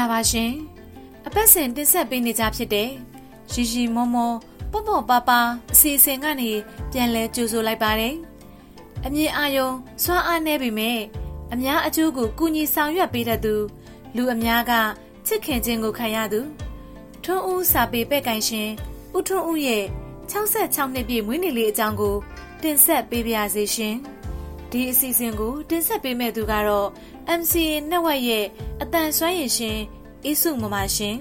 လာပါရှင်အပတ်စဉ်တင်ဆက်ပေးနေကြဖြစ်တဲ့ရီရီမောမောပေါ့ပေါ့ပါပါအစီအစဉ်ကနေပြန်လဲကြိုဆိုလိုက်ပါတယ်အမြင်အာယုံစွမ်းအားနေပြီမဲ့အများအကျိုးကိုကူညီဆောင်ရွက်ပေးတဲ့သူ လူအများကချစ်ခင်ခြင်းကိုခံရသူထွန်းဦးစာပေပဲ့ကန်ရှင်ဦးထွန်းဦးရဲ့66နှစ်ပြည့်မွေးနေ့လေးအကြောင်းကို တင်ဆက်ပေးပါရစေရှင်ဒီအစီအစဉ်ကို တင်ဆက်ပေးမဲ့သူကတော့ MCA Network ရဲ့အတန်ဆွမ်းရည်ရှင် အေးစုမမရှင်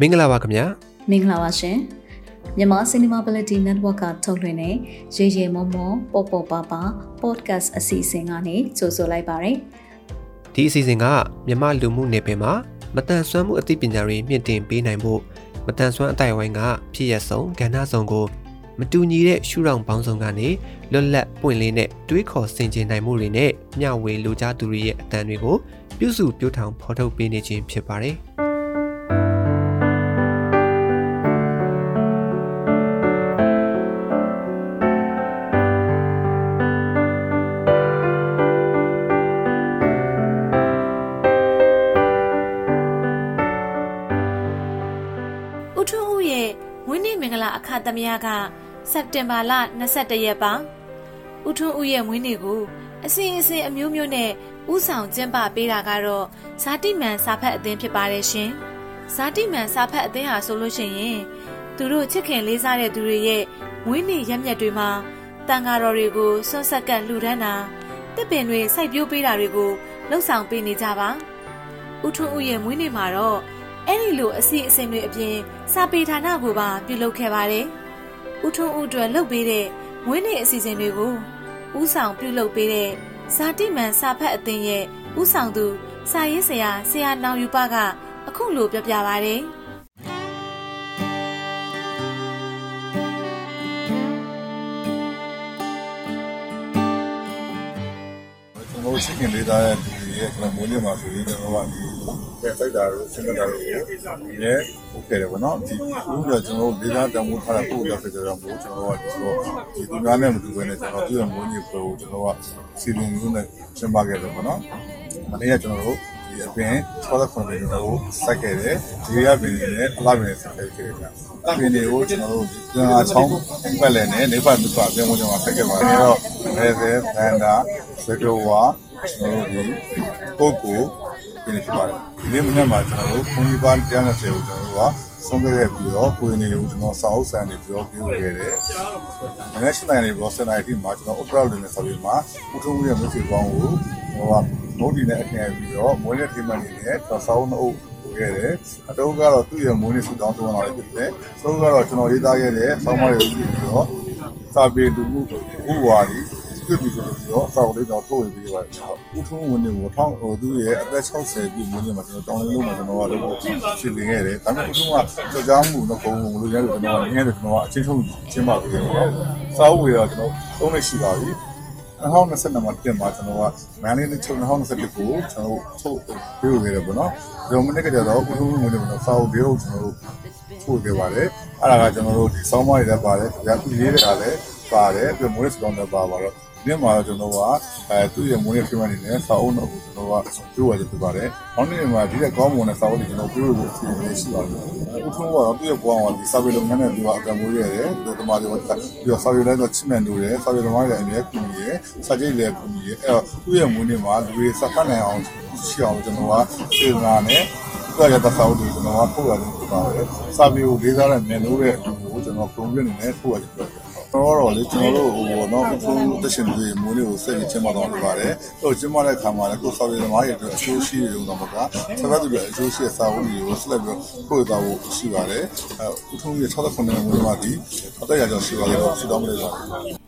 မင်္ဂလာပါခင်ဗျာမင်္ဂလာပါရှင်မြန်မာ Cinemability Network ကထုတ်လွှင့်တဲ့ရေရေမောမောပေါ်ပေါ်ပါပါ podcast အစီအစဉ်ကနေကြိုဆိုလိုက်ပါရစေ ဒီအစီအစဉ်ကမြန်မာလူမှုနယ်ပယ်မှာမတန်ဆွမ်းမှုအသိပညာတွေမြင့်တင်ပေးနိုင်ဖို့မတန်ဆွမ်းအတိုင်းဝိုင်းကဖြစ်ရဆုံးကဏ္ဍဆောင်ကိုမတူညီတဲ့ရှုထောင့်ပေါင်းစုံကနေလွတ်လပ်ပွင့်လင်းတဲ့တွေးခေါ်ဆင်ခြင်နိုင်မှုတွေနဲ့မျှဝေလူကြားသူတွေရဲ့အတန်တွေကိုပြုစုပြောထောင်ဖော်ထုတ်ပေးနေခြင်းဖြစ်ပါတယ်။ ကစက်တင်ဘာလ22ရက်ပါဦးထွန်းဦးရဲ့မွေးနေ့ကိုအစဉ်အစဉ်အမျိုးမျိုးနဲ့ဥဆောင်ကျင်းပပေးတာကတော့ဇာတိမန်စာဖတ်အသင်းဖြစ်ပါတယ်ရှင်ဇာတိမန်စာဖတ်အသင်းဟာဆိုလို့ရှိရင်သူတို့ချစ်ခင်လေးစားတဲ့သူတွေရဲ့မွေးနေ့ရက်မြတ်တွေမှာတန်ဃာတော်တွေကိုဆွတ်ဆက်ကပ်လှူဒန်းတာတစ်ပင်တွေစိုက်ပျိုးပေးတာတွေကိုလှုပ်ဆောင်ပေးနေကြပါဦးထွန်းဦးရဲ့မွေးနေ့မှာတော့အဲ့ဒီလိုအစီအစဉ်တွေအပြင်စာပေဌာနကိုပါပြုလုပ်ခဲ့ပါတယ်။ ဦးထွန်းဦးအတွက်လုပ်ပေးတဲ့မွေးနေ့အစီအစဉ်တွေကိုဦးဆောင်ပြုလုပ်ပေးတဲ့ဇာတိမန်စာဖတ်အသင်းရဲ့ဦးဆောင်သူစာရေးဆရာဆရာနောင်ယူပကအခုလိုပြောပြပါဗျ။တို့ချစ်ခင်လေးသားတဲ့လူတွေရဲ့ကျွန်တော်မိုးလင်းမှာဆိုရင်ကျွန်တော်ကဒီ ဖက်ဖိုက်တာတို့ဆင်တာတို့ကိုဒီနဲ့ဟုတ်ကဲ့တယ်ဗောနော်ဒီအခုကကျွန်တော်လေးသားတံမိုးထားတာပို့ရဖြစ်ကြတော့မို့ကျွန်တော်ကဒီတော့ဒီသူများနဲ့မတူဘဲနဲ့ကျွန်တော်သူ့ရဲ့မိုးကြီးကိုကျွန်တော်ကစီလုံးလုံးနဲ့ရှင်းပါခဲ့တယ်ဗောနော်မနေ့ကကျွန်တော်တို့ဒီအပြင်69ပြည်ကျွန်တော်တို့စိုက်ခဲ့တယ်ဒီရပင်နဲ့အလားပင်နဲ့စိုက်ခဲ့တယ်ဗျအပင်တွေကိုကျွန်တော်တို့ပြန်အားချောင်းပတ်လည်နဲ့နေပါမြပါပြန်ဝင်ကျွန်တော်ဆက်ခဲ့ပါတယ်တော့အဲဆဲဘန်ဒါစတိုဝါကျွန်တော်တို့ဒီပုတ်ကို ပြင်ဖြစ်ပါတယ်ဒီနေ့မနေ့မှာကျွန်တော်တို့ခွန်ကြီးပါတရားနဲ့ဆယ်ကိုကျွန်တော်တို့ကဆုံးဖြတ်ခဲ့ပြီးတော့ကိုယ်နေကိုကျွန်တော်စာအုပ်ဆန်တွေပြောပြခဲ့တယ်။မနေ့ရှင်းတိုင်းလေးဘောစနိုင်တီမှာကျွန်တော် opera လေးနဲ့ဆောက်ပြီးမှဥထုံးရဲ့ message ပေါင်းကိုဟိုကမုတ်ဒီနဲ့အထင်ပြီးတော့မွေးနေ့ team အနေနဲ့စာအုပ်နှုတ်ခဲ့တယ်။အတုံးကတော့သူ့ရဲ့မွေးနေ့ဆူတောင်းတောင်းလာတယ်ဖြစ်တယ်။ဆုံးကတော့ကျွန်တော်ရေးသားခဲ့တဲ့ဆောင်းမတွေပြီးတော့စာပေလူမှုဥဝါဒီ ပြုပြီးဆိုတော့စောက်လေးတော့ထုတ်ဝင်ပြီးပါတယ်။ဦးထုံးဝင်နေကိုထောင်းဟိုသူရဲ့အသက်60ပြည့်မွေးနေ့မှာကျွန်တော်တောင်းလုံးမှာကျွန်တော်ကတော့ရှင်းလင်းခဲ့တယ်။ဒါပေမဲ့ဦးထုံးကကြောက်ကြောင်းမှုတော့ဘုံဘုံလို့ရဲလို့ကျွန်တော်ကငင်းတယ်ကျွန်တော်ကအချင်းချင်းချင်းပါပြီးတယ်နော်။စာအုပ်ဝေတော့ကျွန်တော်သုံးနေရှိပါပြီ။2022မှာတင်မှာကျွန်တော်ကမန်လေးနဲ့ချုပ်2021ကိုကျွန်တော်ထုတ်ပြီးခဲ့တယ်ပေါ့နော်။ဒီမနေ့ကကျတော့ဦးထုံးဝင်နေမှာစာအုပ်လေးကိုကျွန်တော်တို့ထုတ်ခဲ့ပါတယ်။အဲ့ဒါကကျွန်တော်တို့ဒီစောင်းမတွေလည်းပါတယ်။ကြာပြီးလေးတွေကလည်းပါတယ်ပြီးမိုးရစ်ကောင်လည်းပါပါတော့ ဒီမှာကျွန်တော်ကအဲသူ့ရဲ့မွေးနေ့ဖြစ်မှနေနဲ့စာအုပ်တော့ကျွန်တော်ကပြောရဖြစ်ပါတယ်။နောက်နေ့မှာဒီတဲ့ကောင်းမွန်တဲ့စာအုပ်တွေကျွန်တော်ပြောဖို့အစီအစဉ်ရှိပါတယ်။ဥထုံးကတော့သူ့ရဲ့ဘဝမှာဒီစာပေလုပ်ငန်းနဲ့သူကအကံမွေးရတယ်။ဒီသမားတွေကပြီးတော့စာပေလည်းတော့ချစ်မှန်လို့ရတယ်။စာပေသမားတွေအများကြီးကူညီရတယ်။စာကြိတ်လည်းကူညီရတယ်။အဲ့တော့သူ့ရဲ့မွေးနေ့မှာလူတွေစဖတ်နိုင်အောင်ရှိအောင်ကျွန်တော်ကစေတနာနဲ့သူ့ရဲ့တဆောက်တွေကျွန်တော်ကပို့ရတယ်ဖြစ်ပါတယ်။စာပေကိုလေးစားတဲ့မြန်လို့တဲ့အတူကိုကျွန်တော်ပုံပြနေနဲ့ပို့ရတယ်ဖြစ်ပါ တယ်တော့တော့လေကျွန်တော်တို့ဟိုတော့အခုတက်ရှင်တွေမိုးလေးကိုဆက်ပြီးကျင်းပတော့ပြပါတယ်။အဲ့တော့ကျင်းပတဲ့အခါမှာလည်းကိုယ်ဆောက်ရည်သမားတွေအတွက်အကျိုးရှိရုံတော့မကဆက်သက်သူတွေအကျိုးရှိတဲ့စာအုပ်တွေကိုဆက်လက်ပြီးပို့သွားဖို့ရှိပါတယ်။အဲဥထုံးရဲ့69နှစ်မိုးမှာဒီအသက်ရကြောင်ရှိပါလေတော့ရှိတော်မလို့ပါ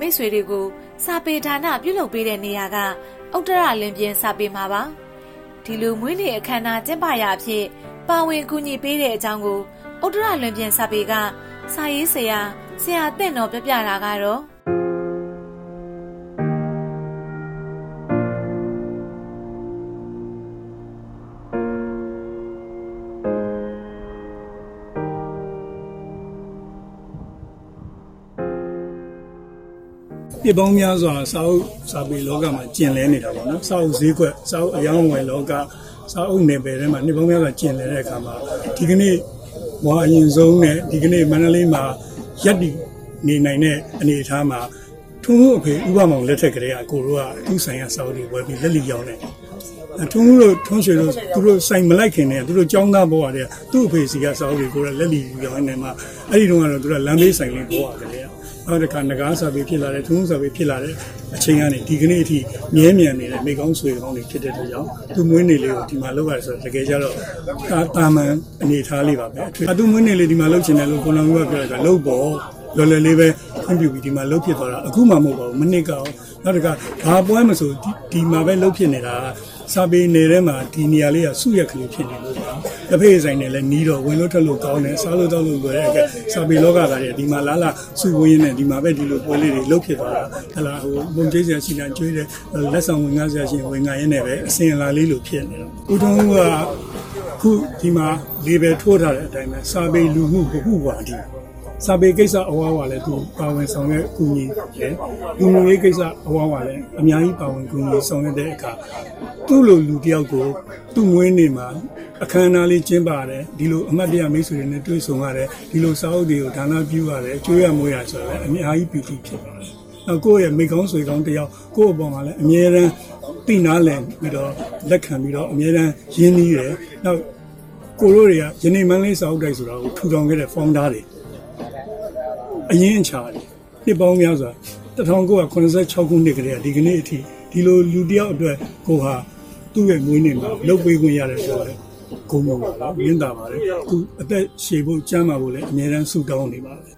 မိတ်ဆွေတွေကိုစာပေဒါနပြုလုပ်ပေးတဲ့နေရာကဥတ္တရလင်းပြင်းစာပေမှာပါဒီလိုမွေးနေ့အခမ်းအနားကျင်းပရာအဖြစ်ပါဝင်ကူညီပေးတဲ့အကြောင်းကိုဥတ္တရလင်းပြင်းစာပေကစာရေးဆရာဆရာတင့်တော်ပြပြတာကတော့ ပြပေါင်းများစွာစာအုပ်စာပေလောကမှာကျင်လဲနေတာပေါ့နော်စာအုပ်ဈေးကွက်စာအုပ်အယောင်းဝယ်လောကစာအုပ်နယ်ပယ်ထဲမှာနှစ်ပေါင်းများစွာကျင်လဲတဲ့အခါမှာဒီကနေ့ဘွာအရင်ဆုံးနဲ့ဒီကနေ့မန္တလေးမှာရက်တည်နေနိုင်တဲ့အနေအထားမှာထုံးအဖေဥပမောင်လက်ထက်ကလေးကကိုတို့ကအထူးဆိုင်ရာစာအုပ်တွေဝယ်ပြီးလက်လီရောင်းတယ်အထုံးတို့ထုံးရွှေတို့သူတို့စိုင်မလိုက်ခင်နဲ့သူတို့ចောင်းသားဘဝတည်းသူ့အဖေစီကစာအုပ်တွေကိုလက်လီရောင်းနေမှာအဲ့ဒီတော့ကတော့သူကလမ်းဘေးဆိုင်လေးဘဝကလေး နောက်တစ်ခါငကားစာပေဖြစ်လာတယ်ထုံးစာပေဖြစ်လာတဲ့အချိန်ကနေဒီကနေ့အထိမြဲမြံနေတဲ့မိကောင်းဆွေကောင်းတွေဖြစ်တဲ့အတွက်ကြောင့်သူမွေးနေ့လေးကိုဒီမှာလုပ်ရတယ်ဆိုတော့တကယ်ကြတော့တာတာမန်အနေထားလေးပါပဲအသူမွေးနေ့လေးဒီမှာလုပ်ချင်တယ်လို့ကိုလောင်ကပြောတာကလုပ်ပေါ့လော်လည်လေးပဲခွင့်ပြုပြီးဒီမှာလုပ်ဖြစ်သွားတာအခုမှမဟုတ်ပါဘူးမနစ်ကောနောက်တစ်ခါဘာပွဲမဆိုဒီဒီမှာပဲလုပ်ဖြစ်နေတာ စာပေနယ်ထဲမှာဒီနေရာလေးကစုရက်ကလေးဖြစ်နေလို့ပါတစ်ဖေးဆိုင်နဲ့လည်းနီးတော့ဝင်လို့ထွက်လို့ကောင်းတယ်စားလို့တောက်လို့လွယ်တဲ့အခါစာပေလောကသားတွေဒီမှာလာလာစုဝင်းနေဒီမှာပဲဒီလိုပွဲလေးတွေလုပ်ဖြစ်သွားတာဟလာဟိုပုံကျိစရာရှိတာကျွေးတယ်လက်ဆောင်ဝင်ငါစရာရှိဝင်ငါရင်းနေပဲအစင်လာလေးလိုဖြစ်နေတော့ဦးထုံးကခုဒီမှာလေဘယ်ထိုးထားတဲ့အတိုင်းပဲစာပေလူမှုဘဟုဝါဒီ စာပေကိစ္စအဝါဝါလည်းသူပါဝင်ဆောင်ရဲ့ကူညီတယ်လူမှုရေးကိစ္စအဝါဝါလည်းအများကြီးပါဝင်ကူညီဆောင်ရတဲ့အခါသူ့လိုလူတယောက်ကိုသူ့မွေးနေ့မှာအခမ်းအနားလေးကျင်းပရတယ်ဒီလိုအမတ်တရမိတ်ဆွေတွေနဲ့တွေ့ဆုံရတယ်ဒီလိုစာအုပ်တွေကိုဒါနပြုရတယ်ကျွေးရမွေးရဆိုတော့အများကြီးပီတိဖြစ်ပါတယ်နောက်ကိုယ့်ရဲ့မိကောင်းဆွေကောင်းတယောက်ကိုယ့်အပေါ်မှာလည်းအမြဲတမ်းသိနာလည်ပြီးတော့လက်ခံပြီးတော့အမြဲတမ်းရင်းနှီးတယ်နောက်ကိုတို့တွေကယနေ့မန်းလေးစာအုပ်တိုက်ဆိုတာကိုထူထောင်ခဲ့တဲ့ founder တွေ အရင်အချာတယ်နှစ်ပေါင်းများစွာ1986ခုနှစ်ကတည်းကဒီကနေ့အထိဒီလိုလူတယောက်အတွက်ကိုဟာသူ့ရဲ့မွေးနေ့မှာလုပ်ပေးခွင့်ရတယ်ဆိုတော့ဂုဏ်ယူပါတော့ရင်းတာပါတယ်သူအသက်ရှည်ဖို့ကြမ်းပါဖို့လည်းအများရန်ဆုတောင်းနေပါတယ်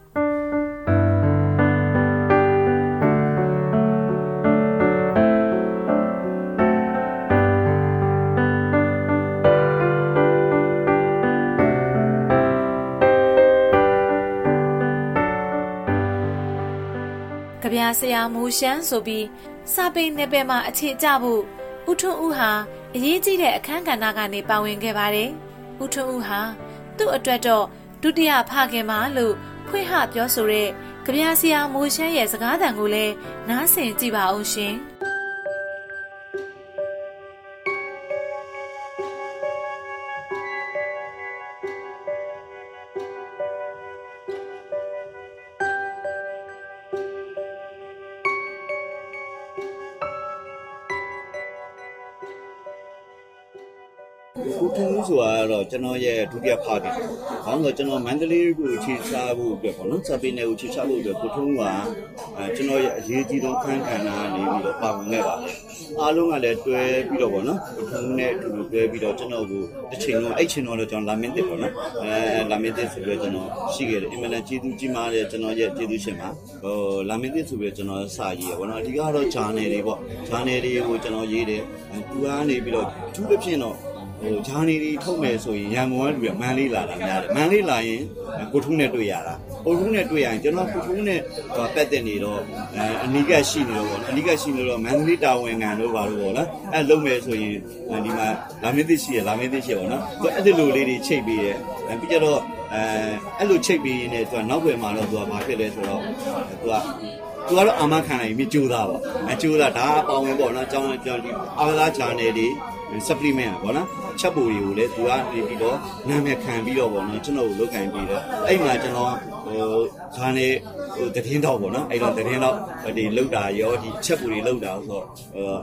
ကြပြဆရာမူရှမ်းဆိုပြီးစာပေနယ်ပယ်မှာအခြေကျဖို့ဦးထွန်းဦးဟာအရေးကြီးတဲ့အခန်းကဏ္ဍကနေပါဝင်ခဲ့ပါတယ်။ဦးထွန်းဦးဟာသူ့အတွက်တော့ဒုတိယဖခင်မလို့ဖွင့်ဟပြောဆိုတဲ့ကြပြဆရာမူရှမ်းရဲ့စကားသံကိုလည်းနားဆင်ကြည့်ပါအောင်ရှင်။ ဦးထုံးဆိုတာကတော့ကျွန်တော်ရဲ့ဒုတိယဖခင်။ဘာလို့လဲဆိုတော့ကျွန်တော်မန္တလေးကိုခြေချဖို့အတွက်ပေါ့နော်။စပင်းနယ်ကိုခြေချဖို့အတွက်ကိုထုံးကအဲကျွန်တော်ရဲ့အရေးကြီးဆုံးခန်းခန္ဓာနေပြီးတော့ပါဝင်ခဲ့ပါတယ်။အားလုံးကလည်းတွဲပြီးတော့ပေါ့နော်။ကိုထုံးနဲ့အတူတူတွဲပြီးတော့ကျွန်တော်ကိုတစ်ချိန်လုံးအဲ့ချိန်တော့ကျွန်တော်လာမင်းတစ်ပေါ့နော်။အဲလာမင်းတစ်ဆိုပြီးတော့ကျွန်တော်ရှိခဲ့တယ်။အင်မတန်ကျေးဇူးကြီးမားတဲ့ကျွန်တော်ရဲ့ကျေးဇူးရှင်ပါ။ဟိုလာမင်းတစ်ဆိုပြီးတော့ကျွန်တော်စာရေးရပေါ့နော်။အဓိကတော့ဂျာနယ်တွေပေါ့။ဂျာနယ်တွေကိုကျွန်တော်ရေးတယ်။သူကနေပြီးတော့အထူးသဖြင့်တော့ ဟိုဂျာနီတွေထုတ်မယ်ဆိုရင်ရန်ကုန်ကလူကမန်းလေးလာတာများတယ်မန်းလေးလာရင်ကိုထုံးနဲ့တွေ့ရတာကိုထုံးနဲ့တွေ့ရရင်ကျွန်တော်ကိုထုံးနဲ့ပတ်သက်နေတော့အဲအနိကရှိနေတော့ဗောအနိကရှိနေတော့မန်းလေးတာဝန်ခံတို့ဘာလို့ဗောလားအဲလုံးမယ်ဆိုရင်ဒီမှာလာမင်းသစ်ရှိရလာမင်းသစ်ရှိရဗောနော်သူအဲ့ဒီလိုလေးတွေချိတ်ပြီးရပြီးကြတော့အဲအဲ့လိုချိတ်ပြီးရင်လည်းသူကနောက်ွယ်မှာတော့သူကဘာဖြစ်လဲဆိုတော့သူကသူကတော့အာမခံနိုင်ပြီကြိုးသားပေါ့အကျိုးသားဒါအပေါင်းဝင်ပေါ့နော်အကြောင်းကြောင်းဒီအာဝလာဂျာနယ်တွေ supplement ပေါ့နော်ချက်ပူတွေကိုလည်းသူကနေပြီးတော့နာမည်ခံပြီးတော့ပေါ့နော်ကျွန်တော်ကိုလုပ်ခံပြီးတော့အဲ့မှာကျွန်တော်ဟိုဂျာနယ်ဟိုတည်င်းတော့ပေါ့နော်အဲ့တော့တည်င်းတော့ဒီလောက်တာရောဒီချက်ပူတွေလောက်တာဆိုတော့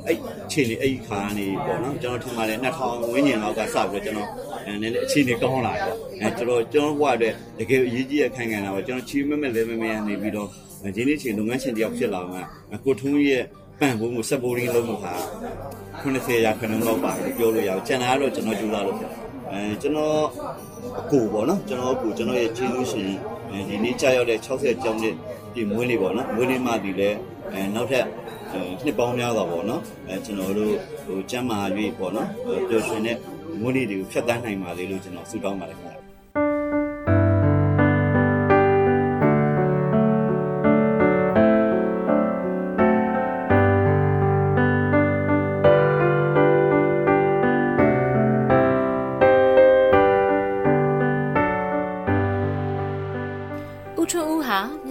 အဲ့ခြေနေအဲ့ခါနေပေါ့နော်ကျွန်တော်ထင်ပါတယ်2000ဝန်းကျင်လောက်ကစပြီးတော့ကျွန်တော်နည်းနည်းအခြေအနေကောင်းလာတယ်အဲကျွန်တော်ကျွန်တော်ဘဝအတွက်တကယ်အရေးကြီးတဲ့ခိုင်ခံတာပေါ့ကျွန်တော်ချီမမဲ့လဲမမဲ့နေပြီးတော့ဒီနေ့ချိန်လုပ်ငန်းရှင်တယောက်ဖြစ်လာမှာကိုထုံးရဲ့ ပန့်ဖို့ကိုစက်ပိုရင်းလုံးမှာ80ရာခိုင်နှုန်းလောက်ပါတယ်ပြောလို့ရအောင်ကျန်တာကတော့ကျွန်တော်ကြိုးစားလို့ဖြစ်အဲကျွန်တော်အကိုပေါ့နော်ကျွန်တော်အကိုကျွန်တော်ရဲ့ကျေးဇူးရှင်အဲဒီနေ့ကြာရောက်တဲ့60ကျောင်းတဲ့ပြည်မွေးနေ့ပေါ့နော်မွေးနေ့မှဒီလဲအဲနောက်ထပ်နှစ်ပေါင်းများစွာပေါ့နော်အဲကျွန်တော်တို့ဟိုကျမ်းမာ၍ပေါ့နော်ပျော်ရွှင်တဲ့မွေးနေ့တွေကိုဖျက်ဆီးနိုင်ပါလေလို့ကျွန်တော်ဆုတောင်းပါတယ်ခင်ဗျာ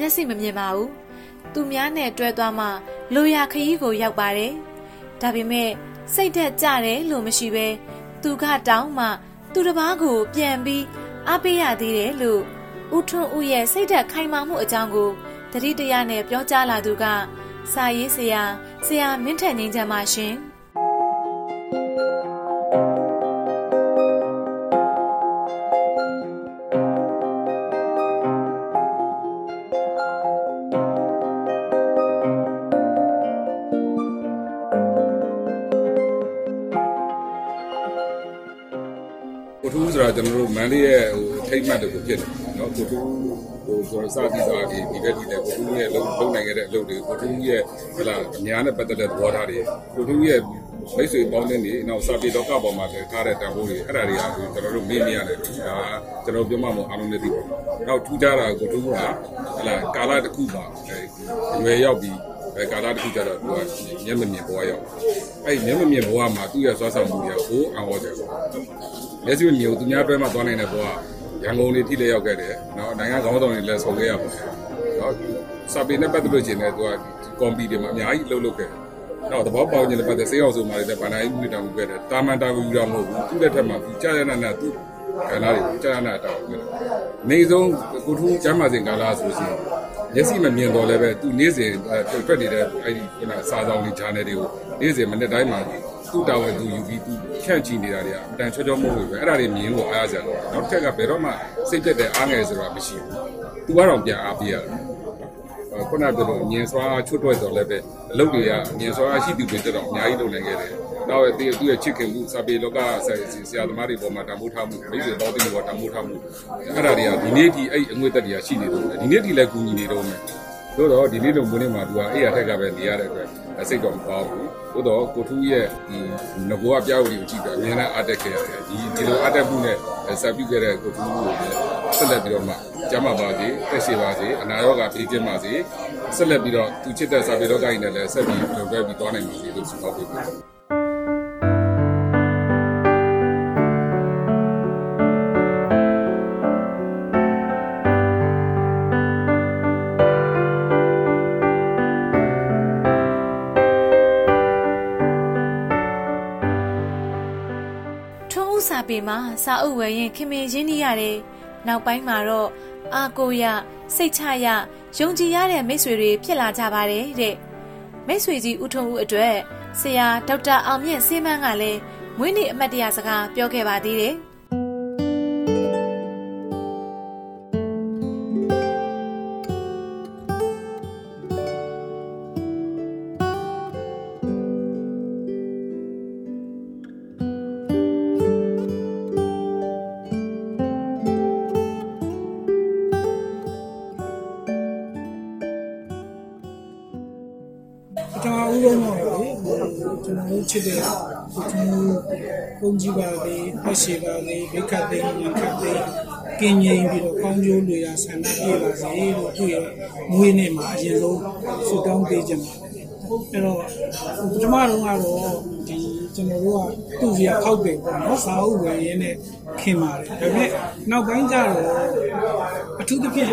မျက်စိမမြင်ပါဘူးသူများနဲ့တွဲသွားမှလိုရာခရီးကိုရောက်ပါတယ်ဒါပေမဲ့စိတ်သက်ကြတယ်လို့မရှိပဲသူကတောင်းမှသူတစ်ပားကို ပြန်ပြီးအားပေးရသေးတယ်လို့ဦးထွန်းဦးရဲ့စိတ်သက်ခိုင်မာမှုအကြောင်းကိုတတိတရနဲ့ပြောကြားလာသူကစာရေးဆရာဆရာမင်းထက်ငင်းချမ်းပါရှင် ကျွန်တော်တို့မန်လေးရဲ့ဟိုထိတ်မှတ်တကူဖြစ်တယ်နော်ကိုထူးဟိုကျွန်တော်စသည်စားဒီဒီဘက်ဒီတဲ့ကိုထူးရဲ့လုံလုံနိုင်ခဲ့တဲ့အလုပ်တွေကိုထူးရဲ့ဟလာအများနဲ့ပတ်သက်တဲ့သဘောထားတွေကိုထူးရဲ့မိတ်ဆွေပေါင်းတဲ့နေနောက်စာပေတော့ကပေါ်မှာထားတဲ့တန်ဖိုးတွေအဲ့ဒါတွေကကျွန်တော်တို့မေးမြရတယ်ဒါကျွန်တော်ပြောမှမဟုတ်အားလုံးလည်းသိပါနောက်ထူးခြားတာကိုထူးကဟလာကာလတစ်ခုမှာရွယ်ရောက်ပြီး အဲကာလတစ်ခုကျတော့သူကမျက်မမြင်ဘဝရောက်အဲ့မျက်မမြင်ဘဝမှာသူ့ရဲ့စွမ်းဆောင်မှုတွေကဟိုးအောင်ဟောတယ်လက်ရှိမျိုးသူများဘက်မှာသွားနိုင်တဲ့ဘဝရန်ကုန်နေထိလည်းရောက်ခဲ့တယ်။နော်နိုင်ငံခေါင်းဆောင်တွေလည်းဆောင်ခဲ့ရပါတယ်။နော်စာပေနဲ့ပတ်သက်လို့ရှင်လည်းသူကကွန်ပီတွေမှာအများကြီးလှုပ်လှုပ်ခဲ့တယ်။နောက်သဘောပေါက်ခြင်းနဲ့ပတ်သက်စေအောင်ဆိုမှလည်းဗန္ဒာရေးမှုတောင်ခဲ့တယ်။တာမန်တာဘူးယူတာမဟုတ်ဘူး။သူ့လက်ထက်မှာသူကြာရနာနာသူကဏ္ဍတွေကြာရနာတောင်းခဲ့တယ်။နေဆုံးကိုထူးကျမ်းမာစဉ်ကာလဆိုရှင် မျက်စိမမြင်တော့လည်းပဲသူနေ့စဉ်ထွက်နေတဲ့အဲ့ဒီခုနစာဆောင်တွေ channel တွေကိုနေ့စဉ်မနေ့တိုင်းမှာသူ့တာဝန်သူယူပြီးသူဖြန့်ချီနေတာတွေကအတန်ချောချောမဟုတ်ဘူးပဲအဲ့ဒါတွေမြင်လို့အားရကြတယ်နောက်တစ်ခါကဘယ်တော့မှစိတ်ပြတ်တဲ့အားငယ်ဆိုတာမရှိဘူးသူကတော့ပြန်အားပေးရတယ်ခုနကပြောလို့ငင်စွာချွတ်တွဲဆိုလည်းပဲအလုပ်တွေကငင်စွာရှိသူတွေတက်တော့အများကြီးလုပ်နိုင်ခဲ့တယ် နောက်ရဲ့သူ့ရဲ့ချစ်ခင်မှုစာပေလောကဆရာသမားတွေပေါ်မှာတံမိုးထားမှုမိတ်ဆွေတော်တွေပေါ်တံမိုးထားမှုအဲ့ဒါတွေကဒီနေ့ဒီအဲ့အငွေသက်တွေကရှိနေတော့တယ်ဒီနေ့ဒီလည်းကူညီနေတော့မယ်တို့တော့ဒီနေ့လုံမွေးနေ့မှာသူကအဲ့ရထက်ကပဲနေရတဲ့အတွက်စိတ်တော့မကောင်းဘူးသို့တော့ကိုထူးရဲ့ဒီငကောကပြောက်ကိုကြည့်ပြီးအများနဲ့အားတက်ခဲ့ရတယ်ဒီဒီလိုအားတက်မှုနဲ့ဆက်ပြုခဲ့တဲ့ကိုထူးကိုဆက်လက်ပြီးတော့မှကျမ်းမာပါစေတက်ရှိပါစေအနာရောဂါပြေးကျင်းပါစေဆက်လက်ပြီးတော့သူချစ်တဲ့စာပေတော်ကိုင်းနဲ့လည်းဆက်ပြီးလုပ်ခဲ့ပြီးသွားနိုင်ပါစေလို့ဆုတောင်းပေးပါထွန်း ပေမှာစာအုပ်ဝယ်ရင်ခင်မင်ရင်းနှီးရတယ်။နောက်ပိုင်းမှာတော့အာကိုရစိတ်ချရယုံကြည်ရတဲ့မိတ်ဆွေတွေဖြစ်လာကြပါတယ်တဲ့။မိတ်ဆွေကြီးဦးထွန်းဦးအတွက်ဆရာဒေါက်တာအောင်မြင့်စေးမန်းကလည်းမွေးနေ့အမတ်တရစကားပြောခဲ့ပါသေးတယ်။ ပုံကြည့်ပါလေဖက်ရှိပါလေဘိခတ်သိမ်းရခတ်သိမ်းကင်းငိမ့်ပြီးတော့ကောင်းကျိုးတွေရဆန္ဒပြပါစေလို့သူ့ရဲ့မွေးနေ့မှာအရင်ဆုံးဆုတောင်းပေးကြပါအဲ့တော့ပထမတော့ကတော့ဒီကျွန်တော်တို့ကသူ့စီခောက်တယ်ပေါ့နော်စာအုပ်ဝယ်ရင်းနဲ့ခင်ပါတယ်ဒါပေမဲ့နောက်ပိုင်းကျတော့အထူးသဖြင့်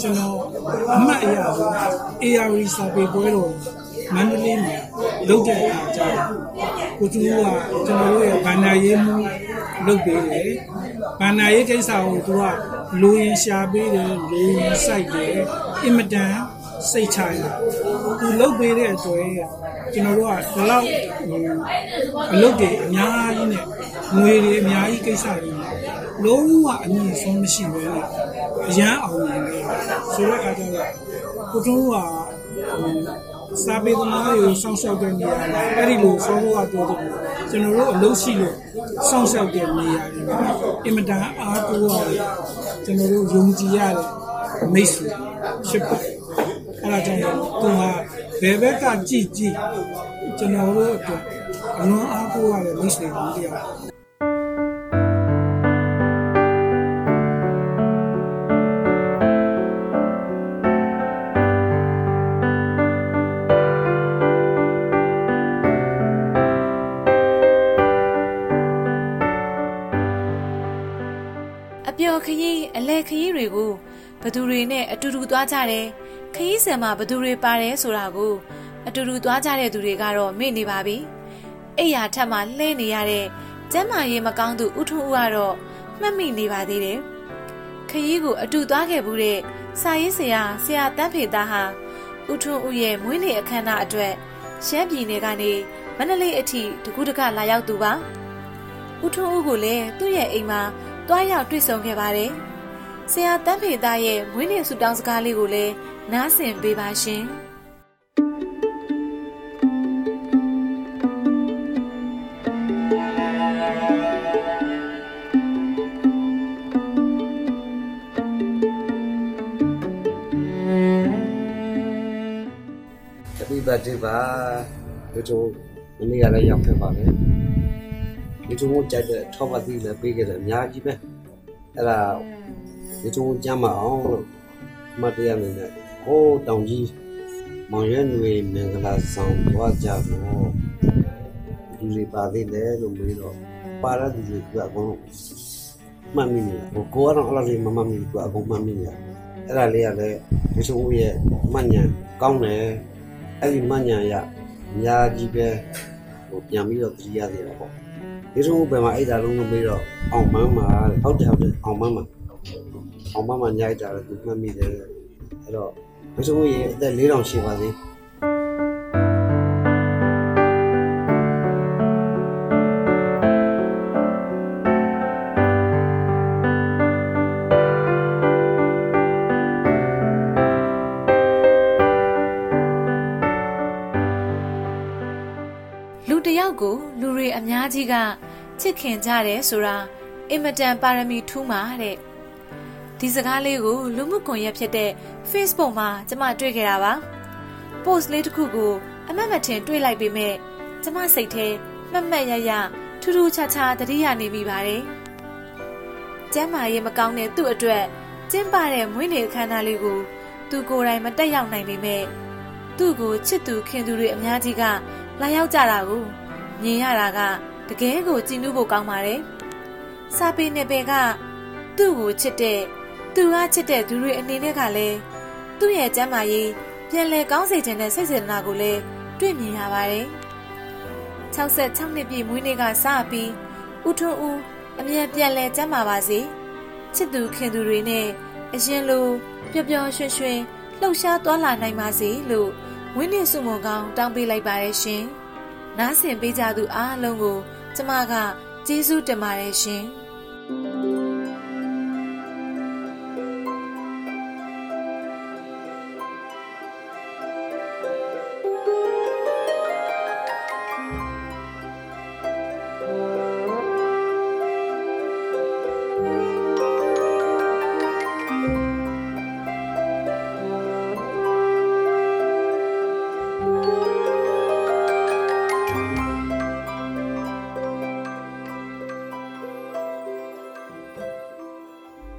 ကျွန်တော်အမှတ်အရဆုံး ARV စာပေပွဲတော်မန္တလေးမှာ လုပ်တဲ့အခါကျတော့ကိုတူကကျွန်တော်တို့ရဲ့ဗန္နာရေးမှုလုပ်ပေးတယ်ဗန္နာရေးကိစ္စကိုသူကလူရင်ရှာပေးတယ်လူရင်စိုက်တယ်အင်မတန်စိတ်ချရသူလုပ်ပေးတဲ့အတွက်ကျွန်တော်တို့ကဒီလောက်ဟိုအလုပ်တွေအများကြီးနဲ့ငွေတွေအများကြီးကိစ္စတွေနဲ့လုံးဝအမြင့်ဆုံးမရှိပဲနဲ့အရန်အောင်နေတယ်ဆိုတော့အခါကျတော့ကိုတူကဟို စာပေသမားတွေကိုစောင့်ရှောက်တဲ့နေရာမှာအဲ့ဒီလိုဆောဖို့ကတော့ကျွန်တော်တို့အလုပ်ရှိလို့စောင့်ရှောက်တဲ့နေရာတွေမှာအင်မတန်အားကိုးရတယ်ကျွန်တော်တို့ယုံကြည်ရတဲ့မိတ်ဆွေဖြစ်ပါတယ်အဲ့ဒါကြောင့်သူဟာဘယ်ဘက်ကကြည့်ကြည့်ကျွန်တော်တို့အတွက်အလွန်အားကိုးရတဲ့မိတ်ဆွေကြီးတရားအ ပျော်ခရီးအလဲခရီးတွေကိုဘသူတွေနဲ့အတူတူသွားကြတယ်ခရီးစံမှာဘသူတွေပါတယ်ဆိုတာကိုအတူတူသွားကြတဲ့သူတွေကတော့မေ့နေပါပြီအိယာထက်မှလှဲနေရတဲ့ကျမ်းမာရေးမကောင်းသူဥထုဦးကတော့မှတ်မိနေပါသေးတယ်ခရီးကိုအတူသွားခဲ့ဘူးတဲ့စာရေးဆရာဆရာတန်းဖေသားဟာဥထုဦးရဲ့မွေးနေ့အခမ်းအနားအတွက်ရှမ်းပြည်နယ်ကနေမန္တလေးအထိတကူးတကလာရောက်သူပါဥထုဦးကိုလည်းသူ့ရဲ့အိမ်မှာ တွားရောက်တွေ့ဆုံခဲ့ပါတယ်။ဆရာတန်းဖေသားရဲ့မွေးနေ့ဆုတောင်းစကားလေးကိုလည်းနားဆင်ပေးပါရှင်။တပိပတ်တိပါဒီလိုမနေ့ကလည်းရောက်ခဲ့ပါလေ ဒီလိုကြိုက်တဲ့ထောက်ပတ်တိလည်းပေးခဲ့တယ်အများကြီးပဲအဲ့ဒါဒီလိုကြမ်းမအောင်လို့မတရားနေနဲ့ဟိုးတောင်ကြီးမောင်ရွယ်နွေမင်္ဂလာဆောင်သွားကြတော့ဒီလိုပါသေးတယ်လို့မေးတော့ပါရဒီလိုကအကုန်မှတ်မိနေတယ်ဟိုကိုကတော့အဲ့လိုလေးမမှတ်မိဘူးအကုန်မှတ်မိနေတယ်အဲ့ဒါလေးကလည်းဒီလိုရဲ့မှတ်ဉာဏ်ကောင်းတယ်အဲ့ဒီမညာရအများကြီးပဲဟိုပြန်ပြီးတော့ကြည်ရသေးတာပေါ့ ဒီလိုဘယ်မှာအဲ့ဒါလုံးလို့ပြီးတော့အောင်မန်းမှာဟုတ်တယ်ဟုတ်တယ်အောင်မန်းမှာအောင်မန်းမှာညိုက်တာလည်းသူမှတ်မိတယ်အဲ့တော့ဒီလိုရေအသက်4000ရှိပါသေးလူတစ် ယောက်ကိုလူတွေအများကြီးကချစ်ခင်ကြတယ်ဆိုတာအင်မတန်ပါရမီထူးမှာတဲ့ဒီစကားလေးကိုလူမှုကွန်ရက်ဖြစ်တဲ့ Facebook မှာကျမတွေ့ခဲ့တာပါ post လေးတစ်ခုကိုအမတ်မထင်တွေ့လိုက်ပေမဲ့ကျမစိတ်ထဲမှတ်မှတ်ရရထူးထူးခြားခြားသတိရနေမိပါတယ်ကျမ်းမာရေးမကောင်းတဲ့သူ့အတွက်ကျင်းပတဲ့မွေးနေ့အခမ်းအနားလေးကိုသူကိုယ်တိုင်မတက်ရောက်နိုင်ပေမဲ့သူ့ကိုချစ်သူခင်သူတွေအများကြီးကလာရောက်ကြတာကို မြင်ရတာကတကယ်ကိုကြည်နူးဖို့ကောင်းပါတယ်။စာပေနယ်ပယ်ကသူ့ကိုချစ်တဲ့သူကချစ်တဲ့သူတွေအနေနဲ့ကလည်းသူ့ရဲ့ကျမ်းမာရေးပြန်လည်ကောင်းစေခြင်းနဲ့စိတ်စေတနာကိုလည်းတွေ့မြင်ရပါတယ်။66နှစ်ပြည့်မွေးနေ့ကစပြီးဦးထွန်းဦးအမြဲပြန်လည်ကျမ်းမာပါစေ။ချစ်သူခင်သူတွေနဲ့အရင်လိုပျော်ပျော်ရွှင်ရွှင်လှုပ်ရှားသွားလာနိုင်ပါစေလို့ဝင်းနေစုမုံကောင်းတောင်းပေးလိုက်ပါတယ်ရှင်။ နားဆင်ပေးကြသူအားလုံးကို ကျမကကျေးဇူးတင်ပါတယ်ရှင်။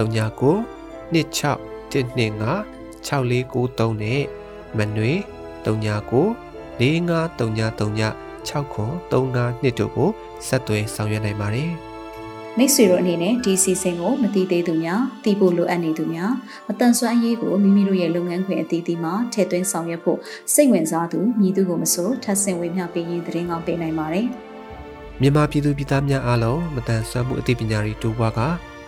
39 26 125 6493နဲ့မနွေ39 453939 6935နှစ်တို့ကိုဆက်သွယ်ဆောင်ရွက်နိုင်ပါတယ်မိတ်ဆွေတို့အနေနဲ့ဒီစီစဉ်ကိုမတိသေးသူများသိဖို့လိုအပ်နေသူများမတန်ဆွမ်းအရေးကိုမိမိတို့ရဲ့လုပ်ငန်းခွင်အသီးသီးမှာထည့်သွင်းဆောင်ရွက်ဖို့စိတ်ဝင်စားသူမြည်သူကိုမဆိုထပ်ဆင့်ဝေမျှပေးရင်သတင်းကောင်းပေးနိုင်ပါတယ်။မြန်မာပြည်သူပြည်သားများအားလုံးမတန်ဆွမ်းမှုအသိပညာတွေတိုးပွားက